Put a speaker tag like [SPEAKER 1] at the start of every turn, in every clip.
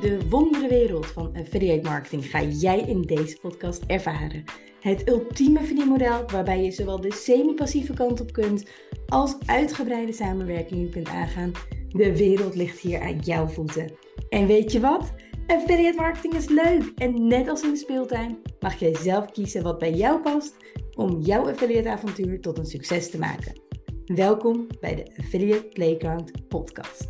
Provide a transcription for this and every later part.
[SPEAKER 1] De wondere wereld van affiliate marketing ga jij in deze podcast ervaren. Het ultieme verdienmodel waarbij je zowel de semi-passieve kant op kunt als uitgebreide samenwerkingen kunt aangaan. De wereld ligt hier aan jouw voeten. En weet je wat? Affiliate marketing is leuk en net als in de speeltuin mag jij zelf kiezen wat bij jou past om jouw affiliate avontuur tot een succes te maken. Welkom bij de Affiliate Playground podcast.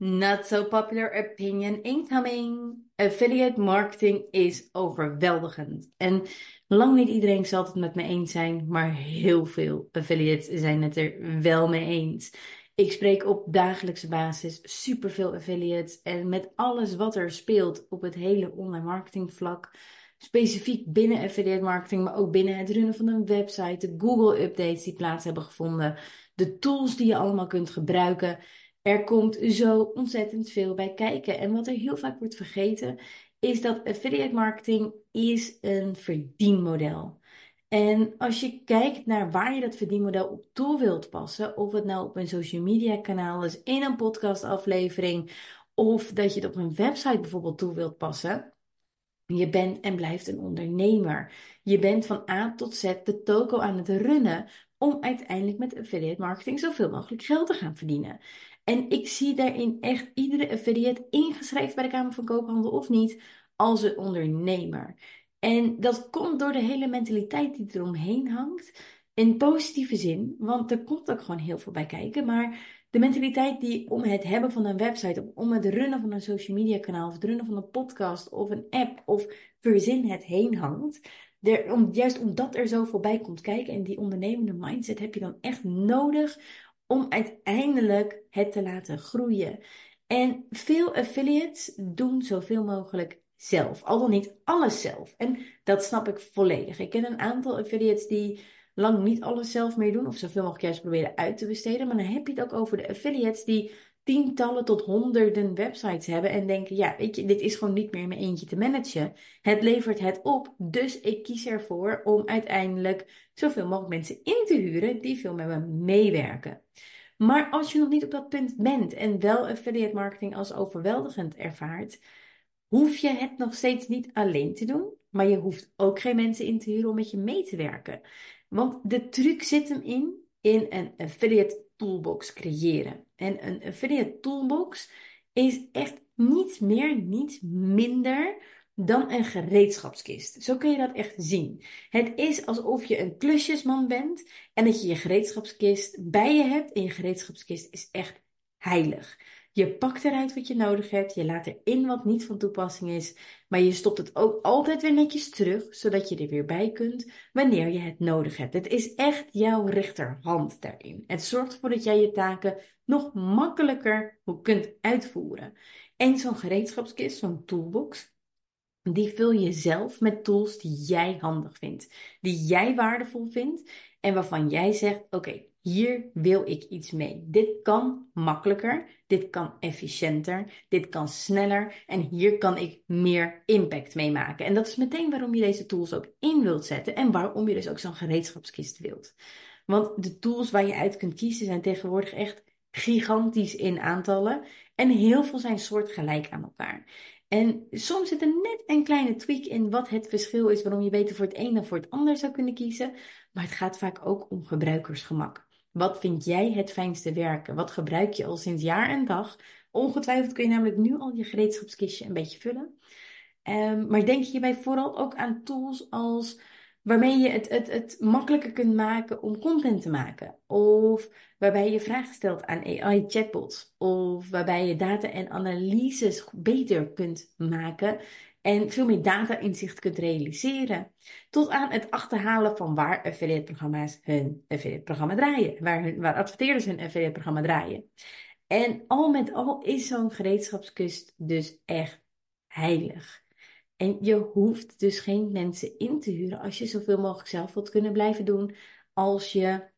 [SPEAKER 1] Not so popular opinion incoming. Affiliate marketing is overweldigend. En lang niet iedereen zal het met me eens zijn, maar heel veel affiliates zijn het er wel mee eens. Ik spreek op dagelijkse basis superveel affiliates en met alles wat er speelt op het hele online marketing vlak, specifiek binnen affiliate marketing, maar ook binnen het runnen van een website, de Google updates die plaats hebben gevonden, de tools die je allemaal kunt gebruiken. Er komt zo ontzettend veel bij kijken. En wat er heel vaak wordt vergeten, is dat affiliate marketing is een verdienmodel. En als je kijkt naar waar je dat verdienmodel op toe wilt passen, of het nou op een social media kanaal is, in een podcastaflevering, of dat je het op een website bijvoorbeeld toe wilt passen, je bent en blijft een ondernemer. Je bent van A tot Z de toko aan het runnen om uiteindelijk met affiliate marketing zoveel mogelijk geld te gaan verdienen. En ik zie daarin echt iedere affiliate ingeschreven bij de Kamer van Koophandel of niet als een ondernemer. En dat komt door de hele mentaliteit die eromheen hangt. In positieve zin, want er komt ook gewoon heel veel bij kijken. Maar de mentaliteit die om het hebben van een website, of om het runnen van een social media kanaal, of het runnen van een podcast, of een app, of verzin het heen hangt. Om, juist omdat er zoveel bij komt kijken en die ondernemende mindset heb je dan echt nodig om uiteindelijk het te laten groeien. En veel affiliates doen zoveel mogelijk zelf, al dan niet alles zelf. En dat snap ik volledig. Ik ken een aantal affiliates die lang niet alles zelf meer doen, of zoveel mogelijk juist proberen uit te besteden. Maar dan heb je het ook over de affiliates die tientallen tot honderden websites hebben en denken, ja, weet je, dit is gewoon niet meer in mijn eentje te managen. Het levert het op, dus ik kies ervoor om uiteindelijk zoveel mogelijk mensen in te huren die veel met me meewerken. Maar als je nog niet op dat punt bent en wel affiliate marketing als overweldigend ervaart, hoef je het nog steeds niet alleen te doen, maar je hoeft ook geen mensen in te huren om met je mee te werken. Want de truc zit hem in, in een affiliate toolbox creëren. En een affiliate toolbox is echt niets meer, niets minder dan een gereedschapskist. Zo kun je dat echt zien. Het is alsof je een klusjesman bent en dat je je gereedschapskist bij je hebt. En je gereedschapskist is echt heilig. Je pakt eruit wat je nodig hebt, je laat erin wat niet van toepassing is, maar je stopt het ook altijd weer netjes terug, zodat je er weer bij kunt wanneer je het nodig hebt. Het is echt jouw rechterhand daarin. Het zorgt ervoor dat jij je taken nog makkelijker kunt uitvoeren. En zo'n gereedschapskist, zo'n toolbox, die vul je zelf met tools die jij handig vindt, die jij waardevol vindt en waarvan jij zegt: Oké, hier wil ik iets mee. Dit kan makkelijker, dit kan efficiënter, dit kan sneller en hier kan ik meer impact mee maken. En dat is meteen waarom je deze tools ook in wilt zetten en waarom je dus ook zo'n gereedschapskist wilt. Want de tools waar je uit kunt kiezen zijn tegenwoordig echt gigantisch in aantallen en heel veel zijn soortgelijk aan elkaar. En soms zit er net een kleine tweak in wat het verschil is, waarom je beter voor het een dan voor het ander zou kunnen kiezen. Maar het gaat vaak ook om gebruikersgemak. Wat vind jij het fijnste werken? Wat gebruik je al sinds jaar en dag? Ongetwijfeld kun je namelijk nu al je gereedschapskistje een beetje vullen. Um, maar denk hierbij vooral ook aan tools als waarmee je het, het, het makkelijker kunt maken om content te maken. Of waarbij je vragen stelt aan AI-chatbots. Of waarbij je data en analyses beter kunt maken en veel meer data-inzicht kunt realiseren. Tot aan het achterhalen van waar affiliate-programma's hun affiliate-programma draaien. Waar, hun, waar adverteerders hun affiliate-programma draaien. En al met al is zo'n gereedschapskust dus echt heilig. En je hoeft dus geen mensen in te huren als je zoveel mogelijk zelf wilt kunnen blijven doen. Als je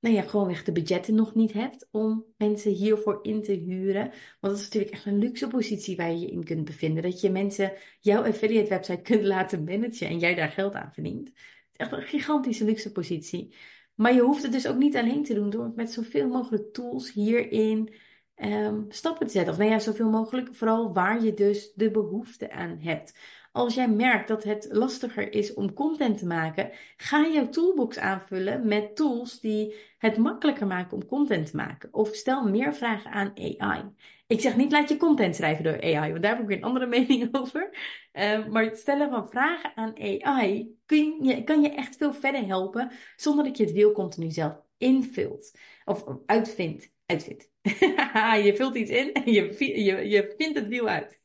[SPEAKER 1] nou ja, gewoonweg de budgetten nog niet hebt om mensen hiervoor in te huren. Want dat is natuurlijk echt een luxe positie waar je je in kunt bevinden. Dat je mensen jouw affiliate website kunt laten managen en jij daar geld aan verdient. Echt een gigantische luxe positie. Maar je hoeft het dus ook niet alleen te doen door met zoveel mogelijk tools hierin um, stappen te zetten. Of nou ja, zoveel mogelijk, vooral waar je dus de behoefte aan hebt. Als jij merkt dat het lastiger is om content te maken, ga jouw toolbox aanvullen met tools die het makkelijker maken om content te maken. Of stel meer vragen aan AI. Ik zeg niet laat je content schrijven door AI, want daar heb ik weer een andere mening over. Uh, maar het stellen van vragen aan AI je, kan je echt veel verder helpen zonder dat je het wiel continu zelf invult of uitvindt. Uitvindt. je vult iets in en je, je, je vindt het wiel uit.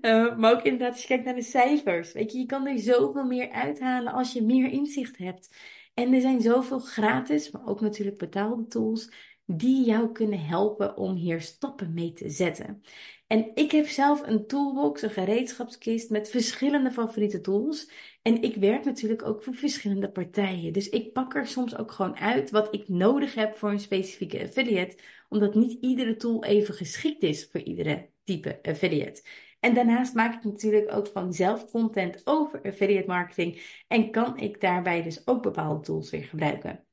[SPEAKER 1] uh, maar ook inderdaad, als je kijkt naar de cijfers. Weet je, je kan er zoveel meer uithalen als je meer inzicht hebt. En er zijn zoveel gratis, maar ook natuurlijk betaalde tools die jou kunnen helpen om hier stappen mee te zetten. En ik heb zelf een toolbox, een gereedschapskist met verschillende favoriete tools. En ik werk natuurlijk ook voor verschillende partijen. Dus ik pak er soms ook gewoon uit wat ik nodig heb voor een specifieke affiliate. Omdat niet iedere tool even geschikt is voor iedere type affiliate. En daarnaast maak ik natuurlijk ook van zelf content over affiliate marketing. En kan ik daarbij dus ook bepaalde tools weer gebruiken.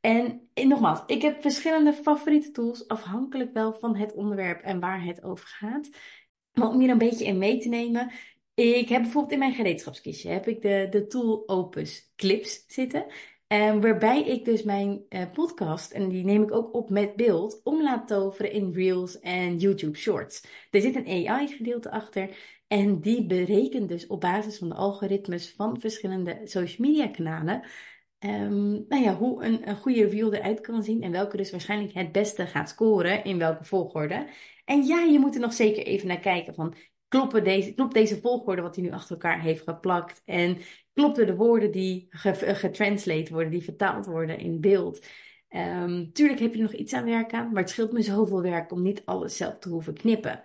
[SPEAKER 1] En, en nogmaals, ik heb verschillende favoriete tools, afhankelijk wel van het onderwerp en waar het over gaat. Maar om hier een beetje in mee te nemen, ik heb bijvoorbeeld in mijn gereedschapskistje heb ik de, de tool Opus Clips zitten. Waarbij ik dus mijn uh, podcast, en die neem ik ook op met beeld, om laat toveren in Reels en YouTube Shorts. Er zit een AI-gedeelte achter en die berekent dus op basis van de algoritmes van verschillende social media kanalen. Um, nou ja, hoe een, een goede reel eruit kan zien en welke dus waarschijnlijk het beste gaat scoren in welke volgorde. En ja, je moet er nog zeker even naar kijken van kloppen deze, klopt deze volgorde wat hij nu achter elkaar heeft geplakt? En kloppen de woorden die getranslate worden, die vertaald worden in beeld? Um, tuurlijk heb je nog iets aan werk aan, maar het scheelt me zoveel werk om niet alles zelf te hoeven knippen.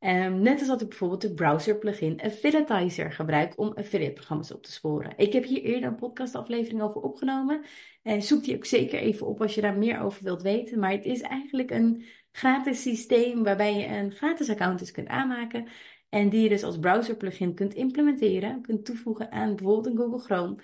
[SPEAKER 1] Um, net als dat ik bijvoorbeeld de browser plugin Affiliatizer gebruik om affiliate programma's op te sporen. Ik heb hier eerder een podcastaflevering over opgenomen. En zoek die ook zeker even op als je daar meer over wilt weten. Maar het is eigenlijk een gratis systeem waarbij je een gratis account dus kunt aanmaken. En die je dus als browser plugin kunt implementeren, kunt toevoegen aan bijvoorbeeld een Google Chrome.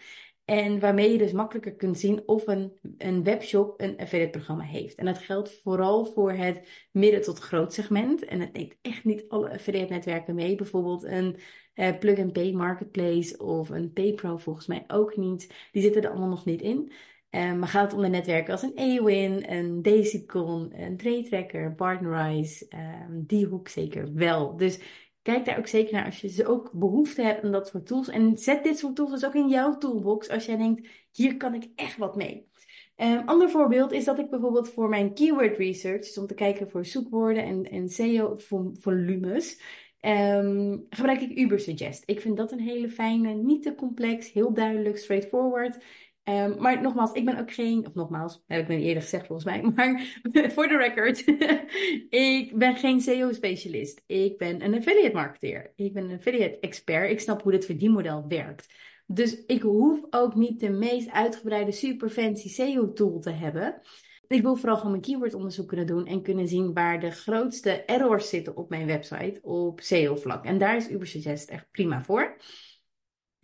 [SPEAKER 1] En waarmee je dus makkelijker kunt zien of een, een webshop een affiliate programma heeft. En dat geldt vooral voor het midden tot groot segment. En het neemt echt niet alle affiliate netwerken mee. Bijvoorbeeld een uh, plug-and-pay marketplace of een PayPro volgens mij ook niet. Die zitten er allemaal nog niet in. Um, maar gaat om de netwerken als een Awin, een Daisycon, een Trade Partnerize, um, die hoek zeker wel. Dus Kijk daar ook zeker naar als je ze ook behoefte hebt aan dat soort tools. En zet dit soort tools dus ook in jouw toolbox als jij denkt, hier kan ik echt wat mee. Een um, ander voorbeeld is dat ik bijvoorbeeld voor mijn keyword research, dus om te kijken voor zoekwoorden en, en SEO-volumes, um, gebruik ik Ubersuggest. Ik vind dat een hele fijne, niet te complex, heel duidelijk, straightforward. Um, maar nogmaals, ik ben ook geen, of nogmaals, heb ik niet eerder gezegd volgens mij, maar voor de record, ik ben geen SEO-specialist. Ik ben een affiliate marketeer. Ik ben een affiliate expert. Ik snap hoe dit verdienmodel werkt. Dus ik hoef ook niet de meest uitgebreide, super fancy SEO-tool te hebben. Ik wil vooral gewoon mijn keywordonderzoek kunnen doen en kunnen zien waar de grootste errors zitten op mijn website op SEO-vlak. En daar is Ubersuggest echt prima voor.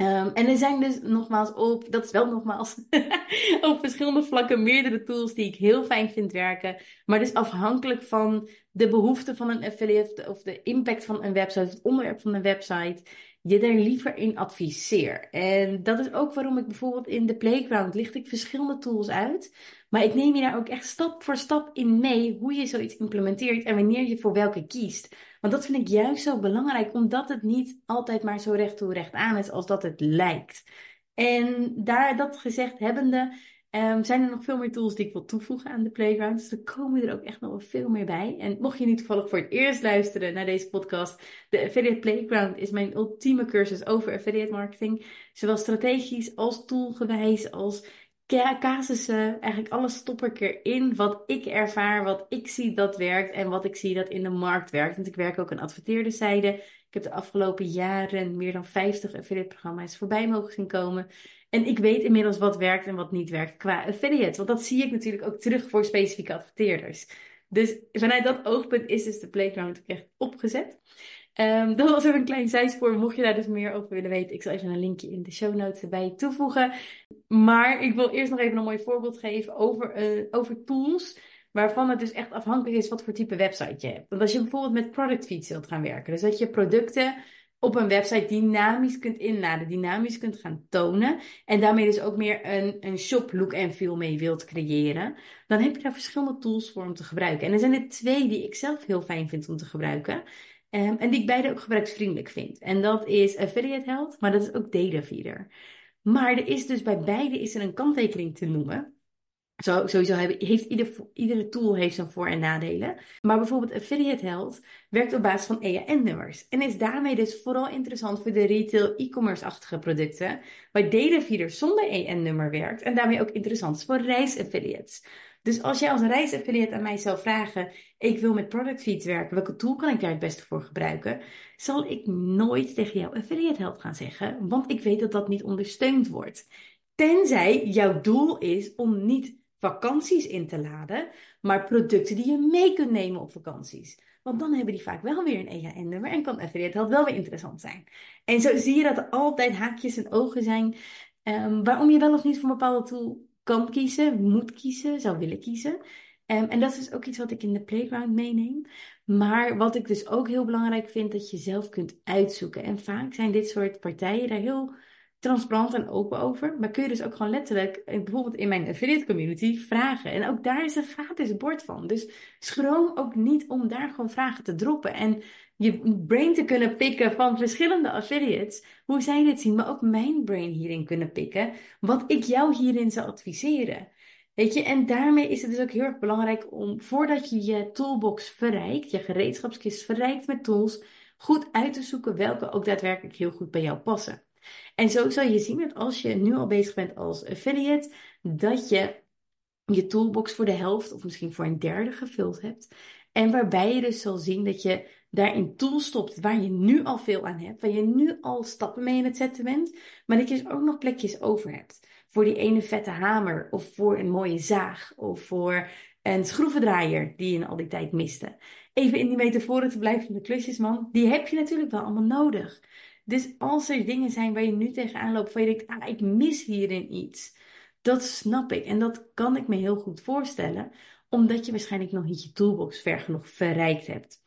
[SPEAKER 1] Um, en er zijn dus nogmaals op, dat is wel nogmaals, op verschillende vlakken meerdere tools die ik heel fijn vind werken. Maar dus afhankelijk van de behoeften van een affiliate of de impact van een website, het onderwerp van een website, je er liever in adviseer. En dat is ook waarom ik bijvoorbeeld in de Playground licht ik verschillende tools uit. Maar ik neem je daar ook echt stap voor stap in mee hoe je zoiets implementeert en wanneer je voor welke kiest. Want dat vind ik juist zo belangrijk, omdat het niet altijd maar zo recht toe recht aan is als dat het lijkt. En daar dat gezegd hebbende, um, zijn er nog veel meer tools die ik wil toevoegen aan de Playground. Dus er komen er ook echt nog wel veel meer bij. En mocht je nu toevallig voor het eerst luisteren naar deze podcast, de Affiliate Playground is mijn ultieme cursus over affiliate marketing. Zowel strategisch als toolgewijs, als casussen, eigenlijk alles stop ik erin wat ik ervaar, wat ik zie dat werkt en wat ik zie dat in de markt werkt. Want ik werk ook aan adverteerderzijde. Ik heb de afgelopen jaren meer dan 50 affiliate programma's voorbij mogen zien komen. En ik weet inmiddels wat werkt en wat niet werkt qua affiliate. Want dat zie ik natuurlijk ook terug voor specifieke adverteerders. Dus vanuit dat oogpunt is dus de Playground echt opgezet. Um, dat was even een klein zijspoor. Mocht je daar dus meer over willen weten, ik zal even een linkje in de show notes erbij toevoegen. Maar ik wil eerst nog even een mooi voorbeeld geven over, uh, over tools waarvan het dus echt afhankelijk is wat voor type website je hebt. Want als je bijvoorbeeld met product feeds wilt gaan werken, dus dat je producten op een website dynamisch kunt inladen, dynamisch kunt gaan tonen. En daarmee dus ook meer een, een shop look en feel mee wilt creëren. Dan heb je daar verschillende tools voor om te gebruiken. En er zijn er twee die ik zelf heel fijn vind om te gebruiken. Um, en die ik beide ook gebruiksvriendelijk vind. En dat is Affiliate Health, maar dat is ook Datafeeder. Maar er is dus bij beide is er een kanttekening te noemen. Zo, sowieso heeft ieder, iedere tool heeft zijn voor- en nadelen. Maar bijvoorbeeld Affiliate Health werkt op basis van EAN-nummers. En is daarmee dus vooral interessant voor de retail e-commerce-achtige producten. Waar Datafeeder zonder EAN-nummer werkt. En daarmee ook interessant is voor reisaffiliates. Dus als jij als reisaffiliate aan mij zou vragen: ik wil met product feeds werken, welke tool kan ik daar het beste voor gebruiken? Zal ik nooit tegen jou Affiliate Health gaan zeggen, want ik weet dat dat niet ondersteund wordt. Tenzij jouw doel is om niet vakanties in te laden, maar producten die je mee kunt nemen op vakanties. Want dan hebben die vaak wel weer een EHN-nummer en kan affiliate health wel weer interessant zijn. En zo zie je dat er altijd haakjes en ogen zijn um, waarom je wel of niet voor een bepaalde tool kan kiezen, moet kiezen, zou willen kiezen. Um, en dat is dus ook iets wat ik in de playground meeneem. Maar wat ik dus ook heel belangrijk vind, dat je zelf kunt uitzoeken. En vaak zijn dit soort partijen daar heel transparant en open over. Maar kun je dus ook gewoon letterlijk, eh, bijvoorbeeld in mijn affiliate community, vragen. En ook daar is een gratis bord van. Dus schroom ook niet om daar gewoon vragen te droppen. En je brain te kunnen pikken van verschillende affiliates. Hoe zij dit zien, maar ook mijn brain hierin kunnen pikken. Wat ik jou hierin zou adviseren. Weet je, en daarmee is het dus ook heel erg belangrijk om, voordat je je toolbox verrijkt, je gereedschapskist verrijkt met tools, goed uit te zoeken welke ook daadwerkelijk heel goed bij jou passen. En zo zal je zien dat als je nu al bezig bent als affiliate, dat je je toolbox voor de helft of misschien voor een derde gevuld hebt. En waarbij je dus zal zien dat je daarin tools stopt waar je nu al veel aan hebt, waar je nu al stappen mee in het zetten bent, maar dat je dus ook nog plekjes over hebt. Voor die ene vette hamer, of voor een mooie zaag, of voor een schroevendraaier die je al die tijd miste. Even in die metaforen te blijven van de klusjesman, die heb je natuurlijk wel allemaal nodig. Dus als er dingen zijn waar je nu tegenaan loopt, waar je denkt, ah, ik mis hierin iets. Dat snap ik en dat kan ik me heel goed voorstellen, omdat je waarschijnlijk nog niet je toolbox ver genoeg verrijkt hebt.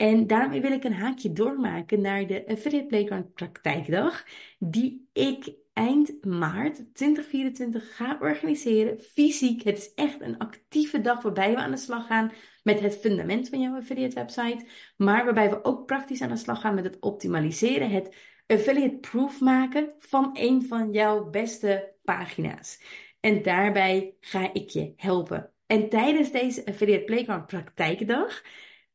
[SPEAKER 1] En daarmee wil ik een haakje doormaken naar de Affiliate Playground praktijkdag, die ik eind maart 2024 ga organiseren, fysiek. Het is echt een actieve dag waarbij we aan de slag gaan met het fundament van jouw affiliate website, maar waarbij we ook praktisch aan de slag gaan met het optimaliseren, het affiliate proof maken van een van jouw beste pagina's. En daarbij ga ik je helpen. En tijdens deze Affiliate Playground praktijkdag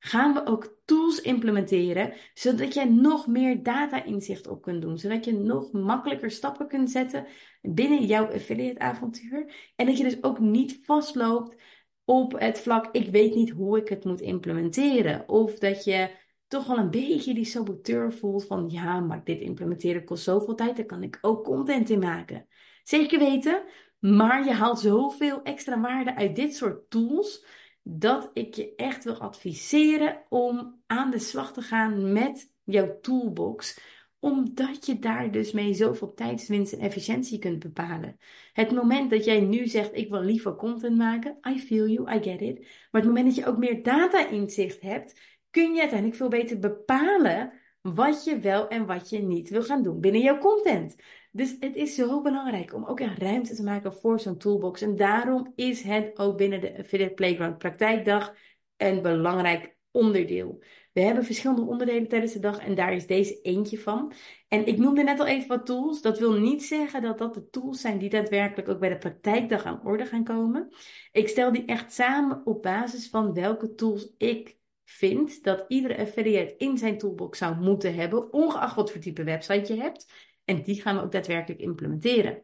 [SPEAKER 1] gaan we ook tools implementeren, zodat jij nog meer data-inzicht op kunt doen, zodat je nog makkelijker stappen kunt zetten binnen jouw affiliate-avontuur. En dat je dus ook niet vastloopt op het vlak, ik weet niet hoe ik het moet implementeren. Of dat je toch wel een beetje die saboteur voelt van, ja, maar dit implementeren kost zoveel tijd, daar kan ik ook content in maken. Zeker weten, maar je haalt zoveel extra waarde uit dit soort tools dat ik je echt wil adviseren om aan de slag te gaan met jouw toolbox omdat je daar dus mee zoveel tijdswinst en efficiëntie kunt bepalen. Het moment dat jij nu zegt, ik wil liever content maken, I feel you, I get it. Maar het moment dat je ook meer data-inzicht hebt, kun je uiteindelijk veel beter bepalen wat je wel en wat je niet wil gaan doen binnen jouw content. Dus het is zo belangrijk om ook een ruimte te maken voor zo'n toolbox. En daarom is het ook binnen de Affiliate Playground praktijkdag een belangrijk onderdeel. We hebben verschillende onderdelen tijdens de dag en daar is deze eentje van. En ik noemde net al even wat tools. Dat wil niet zeggen dat dat de tools zijn die daadwerkelijk ook bij de praktijkdag aan orde gaan komen. Ik stel die echt samen op basis van welke tools ik vind dat iedere affiliate in zijn toolbox zou moeten hebben, ongeacht wat voor type website je hebt. En die gaan we ook daadwerkelijk implementeren.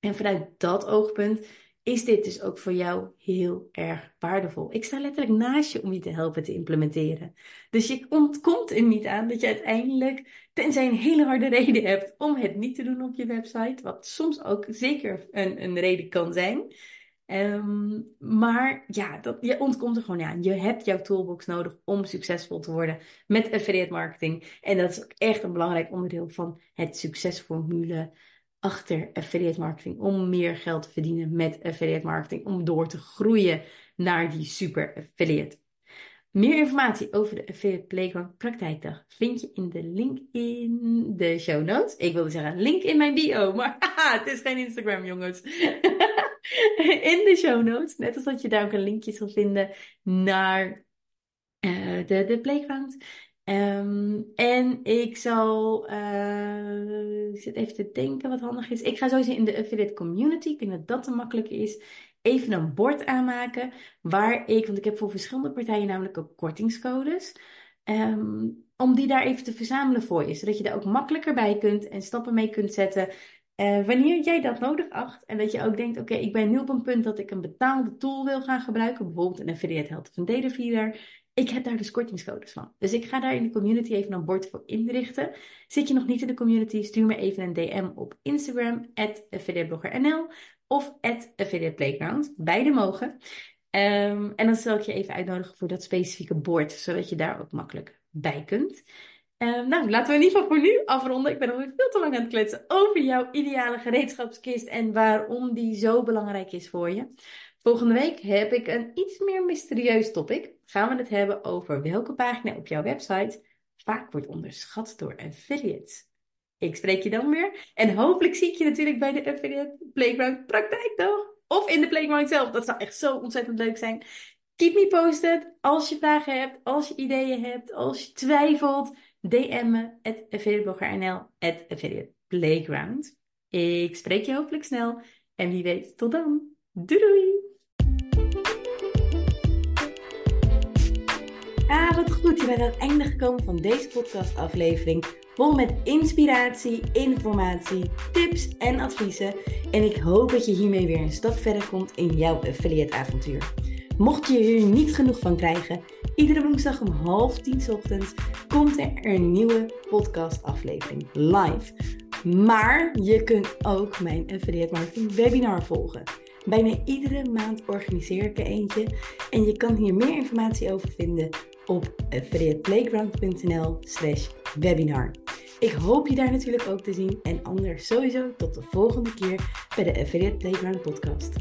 [SPEAKER 1] En vanuit dat oogpunt is dit dus ook voor jou heel erg waardevol. Ik sta letterlijk naast je om je te helpen te implementeren. Dus je ontkomt er niet aan dat je uiteindelijk, tenzij een hele harde reden hebt om het niet te doen op je website, wat soms ook zeker een, een reden kan zijn. Ehm, maar ja, dat, je ontkomt er gewoon aan. Je hebt jouw toolbox nodig om succesvol te worden met affiliate marketing. En dat is ook echt een belangrijk onderdeel van het succesformule achter affiliate marketing. Om meer geld te verdienen met affiliate marketing. Om door te groeien naar die super affiliate. Meer informatie over de Affiliate Playground praktijkdag vind je in de link in de show notes. Ik wilde zeggen link in mijn bio, maar het is geen Instagram jongens. in de show notes, net als dat je daar ook een linkje zal vinden naar uh, de, de Playground. Um, en ik zal, uh, ik zit even te denken wat handig is. Ik ga sowieso in de affiliate community, ik denk dat dat te makkelijk is, even een bord aanmaken waar ik, want ik heb voor verschillende partijen namelijk ook kortingscodes, um, om die daar even te verzamelen voor je, zodat je daar ook makkelijker bij kunt en stappen mee kunt zetten. Uh, wanneer jij dat nodig acht en dat je ook denkt, oké, ik ben nu op een punt dat ik een betaalde tool wil gaan gebruiken, bijvoorbeeld een affiliate health of een data ik heb daar dus kortingscodes van. Dus ik ga daar in de community even een bord voor inrichten. Zit je nog niet in de community, stuur me even een DM op Instagram, affiliateblogger.nl of affiliateplayground. Beide mogen. Um, en dan zal ik je even uitnodigen voor dat specifieke bord, zodat je daar ook makkelijk bij kunt. Um, nou, laten we in ieder geval voor nu afronden. Ik ben alweer veel te lang aan het kletsen over jouw ideale gereedschapskist en waarom die zo belangrijk is voor je. Volgende week heb ik een iets meer mysterieus topic. Gaan we het hebben over welke pagina op jouw website vaak wordt onderschat door affiliates. Ik spreek je dan weer. En hopelijk zie ik je natuurlijk bij de Affiliate Playground praktijk toch? Of in de Playground zelf. Dat zou echt zo ontzettend leuk zijn. Keep me posted. Als je vragen hebt, als je ideeën hebt, als je twijfelt. DM me at affiliateblogger.nl at affiliate playground. Ik spreek je hopelijk snel. En wie weet, tot dan. Doei doei! Ah, wat goed. Je bent aan het einde gekomen van deze podcastaflevering. Vol met inspiratie, informatie, tips en adviezen. En ik hoop dat je hiermee weer een stap verder komt in jouw affiliate avontuur. Mocht je hier niet genoeg van krijgen, iedere woensdag om half tien ochtends komt er een nieuwe podcastaflevering live. Maar je kunt ook mijn affiliate marketing webinar volgen. Bijna iedere maand organiseer ik er eentje en je kan hier meer informatie over vinden op affiliateplayground.nl slash webinar. Ik hoop je daar natuurlijk ook te zien en anders sowieso tot de volgende keer bij de Affiliate Playground podcast.